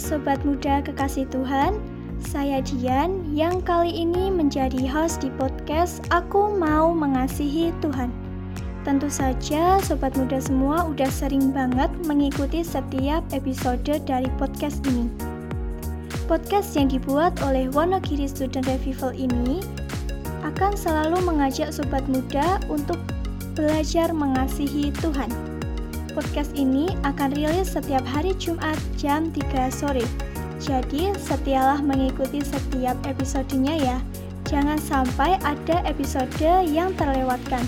Sobat Muda Kekasih Tuhan, saya Dian yang kali ini menjadi host di podcast Aku Mau Mengasihi Tuhan. Tentu saja Sobat Muda semua udah sering banget mengikuti setiap episode dari podcast ini. Podcast yang dibuat oleh Wonogiri Student Revival ini akan selalu mengajak Sobat Muda untuk belajar mengasihi Tuhan Podcast ini akan rilis setiap hari Jumat jam 3 sore. Jadi, setialah mengikuti setiap episodenya ya. Jangan sampai ada episode yang terlewatkan.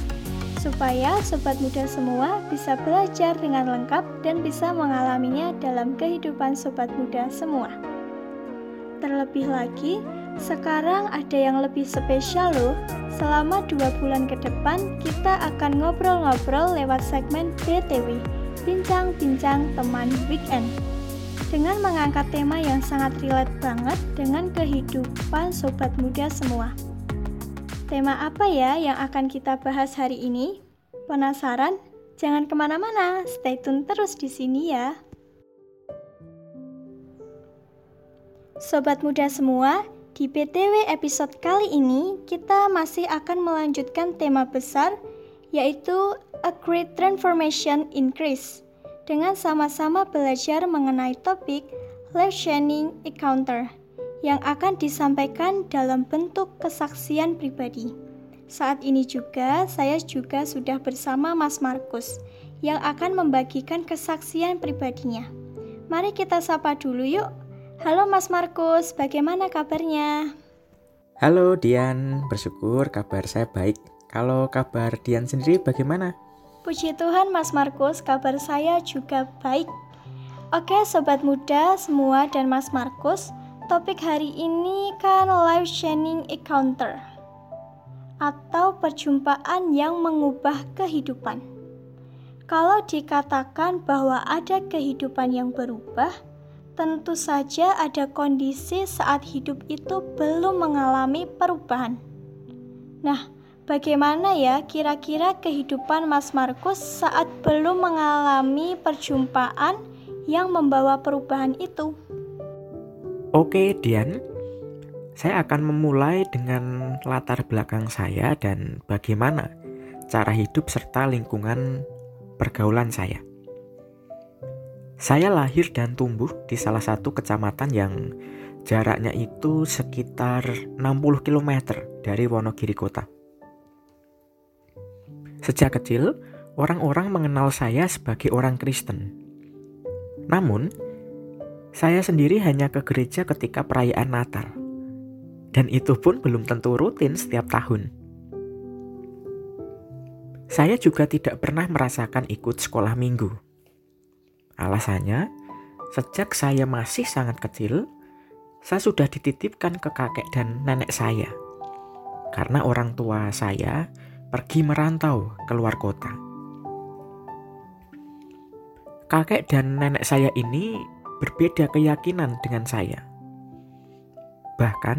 Supaya sobat muda semua bisa belajar dengan lengkap dan bisa mengalaminya dalam kehidupan sobat muda semua. Terlebih lagi, sekarang ada yang lebih spesial loh. Selama dua bulan ke depan, kita akan ngobrol-ngobrol lewat segmen BTW, Bincang-Bincang Teman Weekend. Dengan mengangkat tema yang sangat relate banget dengan kehidupan sobat muda semua. Tema apa ya yang akan kita bahas hari ini? Penasaran? Jangan ke mana-mana, stay tune terus di sini ya. Sobat muda semua, di PTW episode kali ini, kita masih akan melanjutkan tema besar, yaitu A Great Transformation Increase, dengan sama-sama belajar mengenai topik Life Shining Encounter, yang akan disampaikan dalam bentuk kesaksian pribadi. Saat ini juga, saya juga sudah bersama Mas Markus, yang akan membagikan kesaksian pribadinya. Mari kita sapa dulu yuk. Halo Mas Markus, bagaimana kabarnya? Halo Dian, bersyukur kabar saya baik. Kalau kabar Dian sendiri bagaimana? Puji Tuhan Mas Markus, kabar saya juga baik. Oke sobat muda semua dan Mas Markus, topik hari ini kan life changing encounter atau perjumpaan yang mengubah kehidupan. Kalau dikatakan bahwa ada kehidupan yang berubah, tentu saja ada kondisi saat hidup itu belum mengalami perubahan. Nah, bagaimana ya kira-kira kehidupan Mas Markus saat belum mengalami perjumpaan yang membawa perubahan itu? Oke, Dian. Saya akan memulai dengan latar belakang saya dan bagaimana cara hidup serta lingkungan pergaulan saya. Saya lahir dan tumbuh di salah satu kecamatan yang jaraknya itu sekitar 60 km dari Wonogiri kota. Sejak kecil, orang-orang mengenal saya sebagai orang Kristen. Namun, saya sendiri hanya ke gereja ketika perayaan Natal. Dan itu pun belum tentu rutin setiap tahun. Saya juga tidak pernah merasakan ikut sekolah minggu Alasannya, sejak saya masih sangat kecil, saya sudah dititipkan ke kakek dan nenek saya. Karena orang tua saya pergi merantau keluar kota. Kakek dan nenek saya ini berbeda keyakinan dengan saya. Bahkan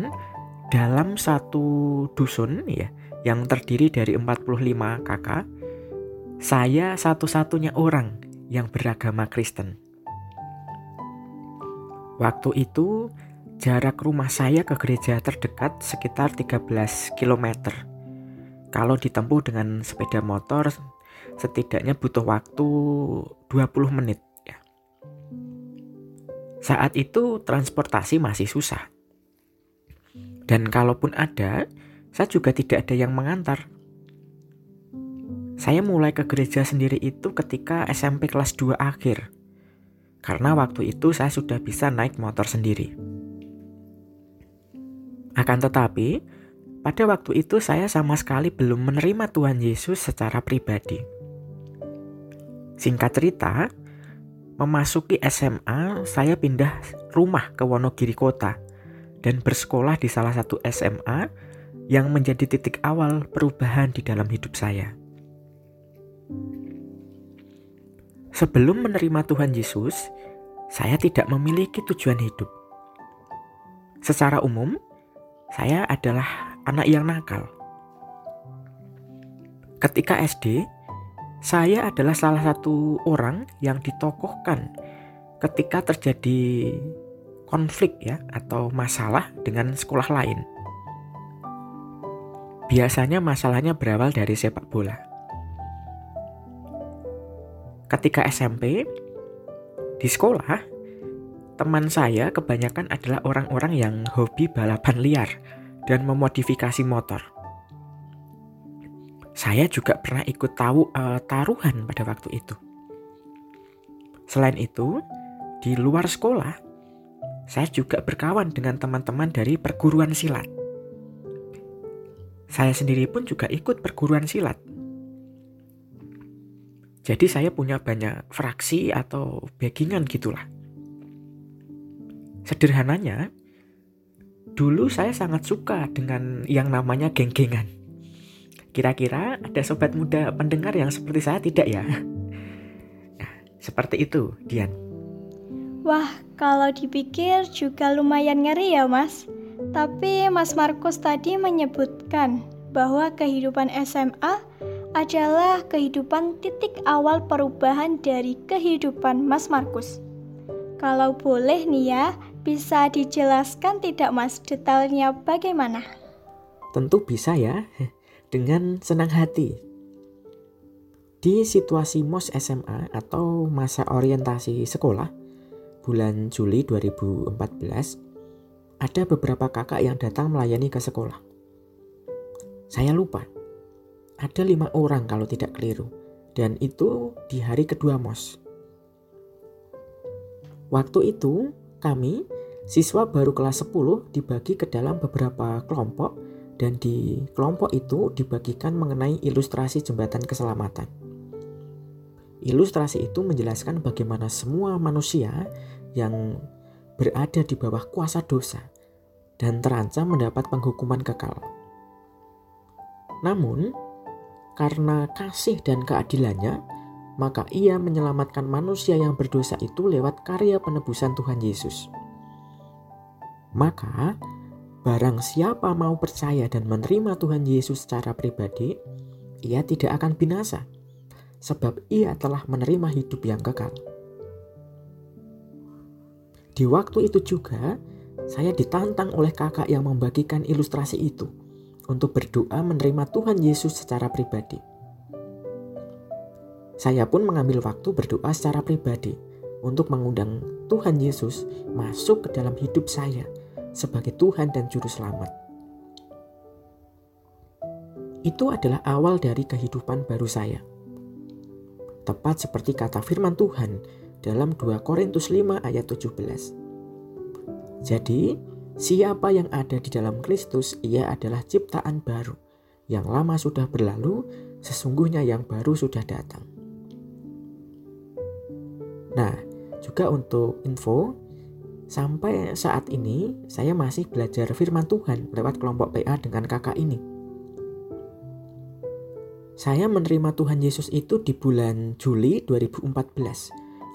dalam satu dusun ya yang terdiri dari 45 kakak, saya satu-satunya orang yang beragama Kristen. Waktu itu, jarak rumah saya ke gereja terdekat sekitar 13 km. Kalau ditempuh dengan sepeda motor, setidaknya butuh waktu 20 menit. Ya. Saat itu transportasi masih susah. Dan kalaupun ada, saya juga tidak ada yang mengantar. Saya mulai ke gereja sendiri itu ketika SMP kelas 2 akhir. Karena waktu itu saya sudah bisa naik motor sendiri. Akan tetapi, pada waktu itu saya sama sekali belum menerima Tuhan Yesus secara pribadi. Singkat cerita, memasuki SMA, saya pindah rumah ke Wonogiri Kota dan bersekolah di salah satu SMA yang menjadi titik awal perubahan di dalam hidup saya. Sebelum menerima Tuhan Yesus, saya tidak memiliki tujuan hidup. Secara umum, saya adalah anak yang nakal. Ketika SD, saya adalah salah satu orang yang ditokohkan ketika terjadi konflik ya atau masalah dengan sekolah lain. Biasanya masalahnya berawal dari sepak bola. Ketika SMP di sekolah, teman saya kebanyakan adalah orang-orang yang hobi balapan liar dan memodifikasi motor. Saya juga pernah ikut tahu uh, taruhan pada waktu itu. Selain itu, di luar sekolah, saya juga berkawan dengan teman-teman dari perguruan silat. Saya sendiri pun juga ikut perguruan silat. Jadi saya punya banyak fraksi atau backingan gitulah. Sederhananya, dulu saya sangat suka dengan yang namanya geng-gengan. Kira-kira ada sobat muda pendengar yang seperti saya tidak ya? Seperti itu, Dian. Wah, kalau dipikir juga lumayan ngeri ya, Mas. Tapi Mas Markus tadi menyebutkan bahwa kehidupan SMA adalah kehidupan titik awal perubahan dari kehidupan Mas Markus. Kalau boleh nih ya, bisa dijelaskan tidak Mas detailnya bagaimana? Tentu bisa ya, dengan senang hati. Di situasi MOS SMA atau masa orientasi sekolah bulan Juli 2014, ada beberapa kakak yang datang melayani ke sekolah. Saya lupa, ada lima orang kalau tidak keliru, dan itu di hari kedua MOS. Waktu itu kami siswa baru kelas 10 dibagi ke dalam beberapa kelompok dan di kelompok itu dibagikan mengenai ilustrasi jembatan keselamatan. Ilustrasi itu menjelaskan bagaimana semua manusia yang berada di bawah kuasa dosa dan terancam mendapat penghukuman kekal. Namun, karena kasih dan keadilannya, maka ia menyelamatkan manusia yang berdosa itu lewat karya penebusan Tuhan Yesus. Maka, barang siapa mau percaya dan menerima Tuhan Yesus secara pribadi, ia tidak akan binasa, sebab ia telah menerima hidup yang kekal. Di waktu itu juga, saya ditantang oleh kakak yang membagikan ilustrasi itu untuk berdoa menerima Tuhan Yesus secara pribadi. Saya pun mengambil waktu berdoa secara pribadi untuk mengundang Tuhan Yesus masuk ke dalam hidup saya sebagai Tuhan dan Juru Selamat. Itu adalah awal dari kehidupan baru saya tepat seperti kata firman Tuhan dalam 2 Korintus 5 ayat 17. Jadi, siapa yang ada di dalam Kristus, ia adalah ciptaan baru. Yang lama sudah berlalu, sesungguhnya yang baru sudah datang. Nah, juga untuk info, sampai saat ini saya masih belajar firman Tuhan lewat kelompok PA dengan kakak ini. Saya menerima Tuhan Yesus itu di bulan Juli 2014.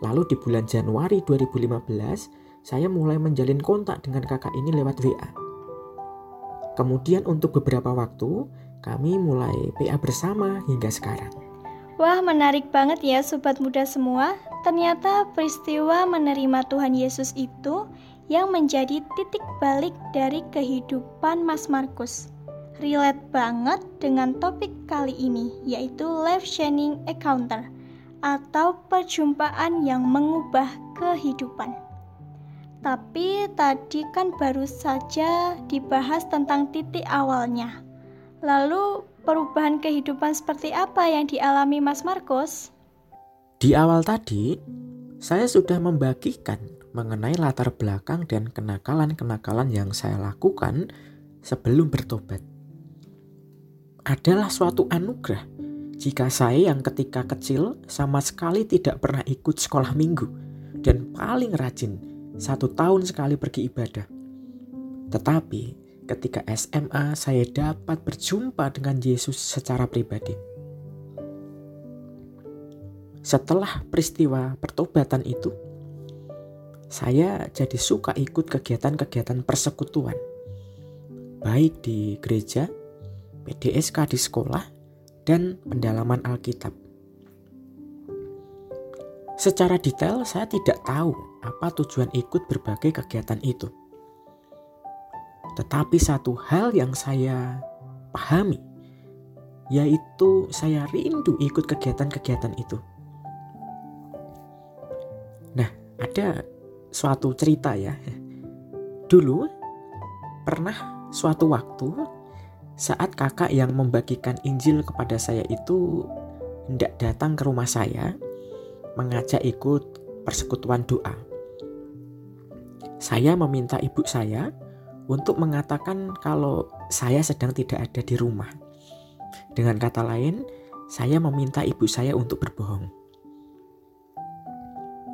Lalu di bulan Januari 2015, saya mulai menjalin kontak dengan kakak ini lewat WA. Kemudian untuk beberapa waktu, kami mulai PA bersama hingga sekarang. Wah, menarik banget ya sobat muda semua. Ternyata peristiwa menerima Tuhan Yesus itu yang menjadi titik balik dari kehidupan Mas Markus relate banget dengan topik kali ini, yaitu life changing encounter atau perjumpaan yang mengubah kehidupan. Tapi tadi kan baru saja dibahas tentang titik awalnya. Lalu perubahan kehidupan seperti apa yang dialami Mas Markus? Di awal tadi, saya sudah membagikan mengenai latar belakang dan kenakalan-kenakalan yang saya lakukan sebelum bertobat adalah suatu anugerah jika saya yang ketika kecil sama sekali tidak pernah ikut sekolah minggu dan paling rajin satu tahun sekali pergi ibadah. Tetapi ketika SMA saya dapat berjumpa dengan Yesus secara pribadi. Setelah peristiwa pertobatan itu, saya jadi suka ikut kegiatan-kegiatan persekutuan, baik di gereja PDSK di sekolah, dan pendalaman Alkitab. Secara detail, saya tidak tahu apa tujuan ikut berbagai kegiatan itu. Tetapi satu hal yang saya pahami, yaitu saya rindu ikut kegiatan-kegiatan itu. Nah, ada suatu cerita ya. Dulu pernah suatu waktu saat kakak yang membagikan Injil kepada saya itu hendak datang ke rumah saya mengajak ikut persekutuan doa. Saya meminta ibu saya untuk mengatakan kalau saya sedang tidak ada di rumah. Dengan kata lain, saya meminta ibu saya untuk berbohong.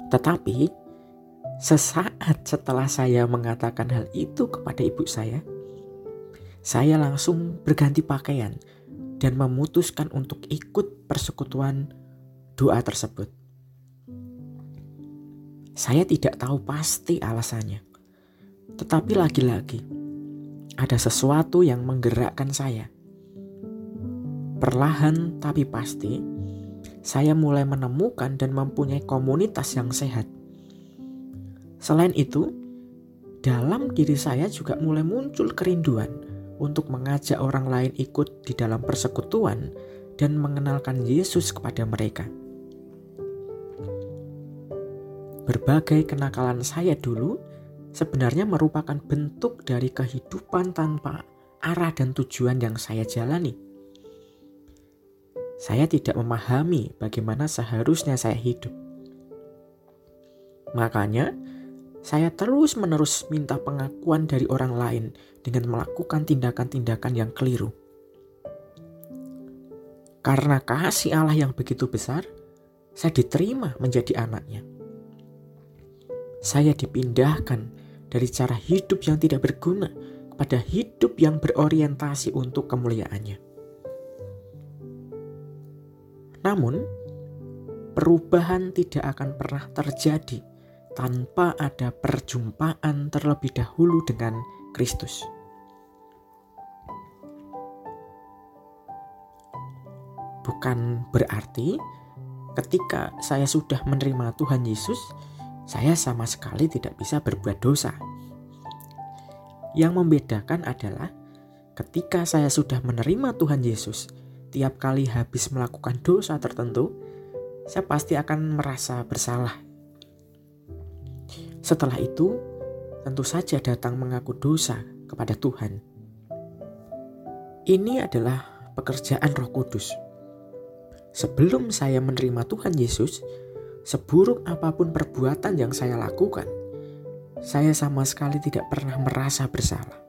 Tetapi, sesaat setelah saya mengatakan hal itu kepada ibu saya, saya langsung berganti pakaian dan memutuskan untuk ikut persekutuan doa tersebut. Saya tidak tahu pasti alasannya. Tetapi lagi-lagi, ada sesuatu yang menggerakkan saya. Perlahan tapi pasti, saya mulai menemukan dan mempunyai komunitas yang sehat. Selain itu, dalam diri saya juga mulai muncul kerinduan untuk mengajak orang lain ikut di dalam persekutuan dan mengenalkan Yesus kepada mereka. Berbagai kenakalan saya dulu sebenarnya merupakan bentuk dari kehidupan tanpa arah dan tujuan yang saya jalani. Saya tidak memahami bagaimana seharusnya saya hidup. Makanya, saya terus-menerus minta pengakuan dari orang lain dengan melakukan tindakan-tindakan yang keliru. Karena kasih Allah yang begitu besar, saya diterima menjadi anaknya saya dipindahkan dari cara hidup yang tidak berguna kepada hidup yang berorientasi untuk kemuliaannya. Namun, perubahan tidak akan pernah terjadi tanpa ada perjumpaan terlebih dahulu dengan Kristus. Bukan berarti ketika saya sudah menerima Tuhan Yesus, saya sama sekali tidak bisa berbuat dosa. Yang membedakan adalah ketika saya sudah menerima Tuhan Yesus, tiap kali habis melakukan dosa tertentu, saya pasti akan merasa bersalah. Setelah itu, tentu saja datang mengaku dosa kepada Tuhan. Ini adalah pekerjaan Roh Kudus. Sebelum saya menerima Tuhan Yesus, Seburuk apa pun perbuatan yang saya lakukan, saya sama sekali tidak pernah merasa bersalah.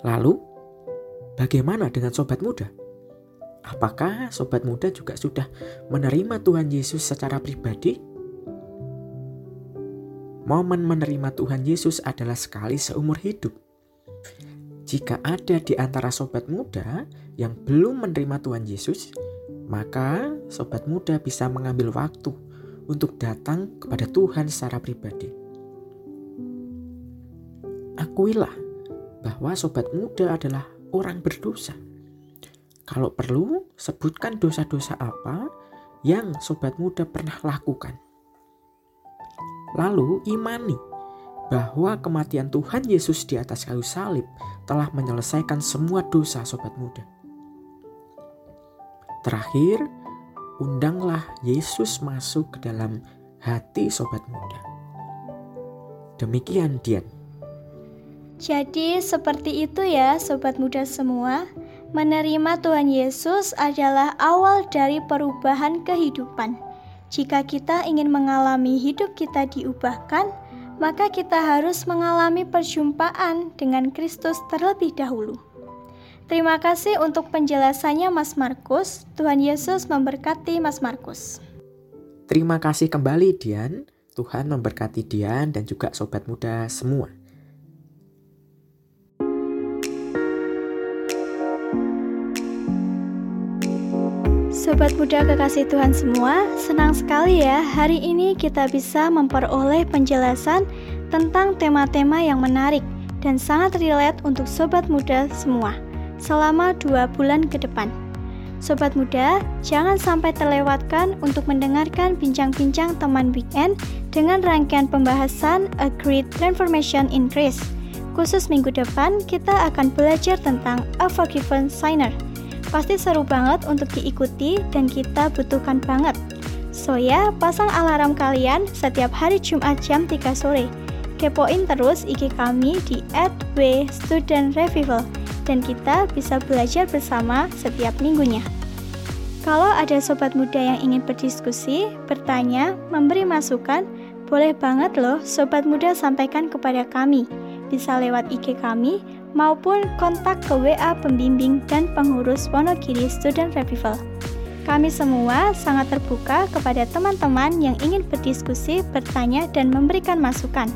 Lalu, bagaimana dengan sobat muda? Apakah sobat muda juga sudah menerima Tuhan Yesus secara pribadi? Momen menerima Tuhan Yesus adalah sekali seumur hidup. Jika ada di antara sobat muda yang belum menerima Tuhan Yesus, maka sobat muda bisa mengambil waktu untuk datang kepada Tuhan secara pribadi. Akuilah bahwa sobat muda adalah orang berdosa. Kalau perlu, sebutkan dosa-dosa apa yang sobat muda pernah lakukan. Lalu imani bahwa kematian Tuhan Yesus di atas kayu salib telah menyelesaikan semua dosa sobat muda. Terakhir, undanglah Yesus masuk ke dalam hati sobat muda. Demikian Dian. Jadi seperti itu ya sobat muda semua. Menerima Tuhan Yesus adalah awal dari perubahan kehidupan. Jika kita ingin mengalami hidup kita diubahkan, maka kita harus mengalami perjumpaan dengan Kristus terlebih dahulu. Terima kasih untuk penjelasannya Mas Markus. Tuhan Yesus memberkati Mas Markus. Terima kasih kembali Dian. Tuhan memberkati Dian dan juga sobat muda semua. Sobat muda kekasih Tuhan semua, senang sekali ya hari ini kita bisa memperoleh penjelasan tentang tema-tema yang menarik dan sangat relate untuk sobat muda semua selama dua bulan ke depan. Sobat muda, jangan sampai terlewatkan untuk mendengarkan bincang-bincang teman weekend dengan rangkaian pembahasan A Great Transformation in Grace. Khusus minggu depan, kita akan belajar tentang A Forgiven Sinner. Pasti seru banget untuk diikuti dan kita butuhkan banget. So ya, pasang alarm kalian setiap hari Jumat jam 3 sore. Kepoin terus IG kami di @w_student_revival dan kita bisa belajar bersama setiap minggunya. Kalau ada sobat muda yang ingin berdiskusi, bertanya, memberi masukan, boleh banget loh sobat muda sampaikan kepada kami. Bisa lewat IG kami maupun kontak ke WA pembimbing dan pengurus Wonogiri Student Revival. Kami semua sangat terbuka kepada teman-teman yang ingin berdiskusi, bertanya, dan memberikan masukan.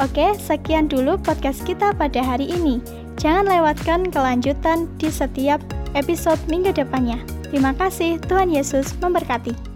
Oke, sekian dulu podcast kita pada hari ini. Jangan lewatkan kelanjutan di setiap episode minggu depannya. Terima kasih, Tuhan Yesus memberkati.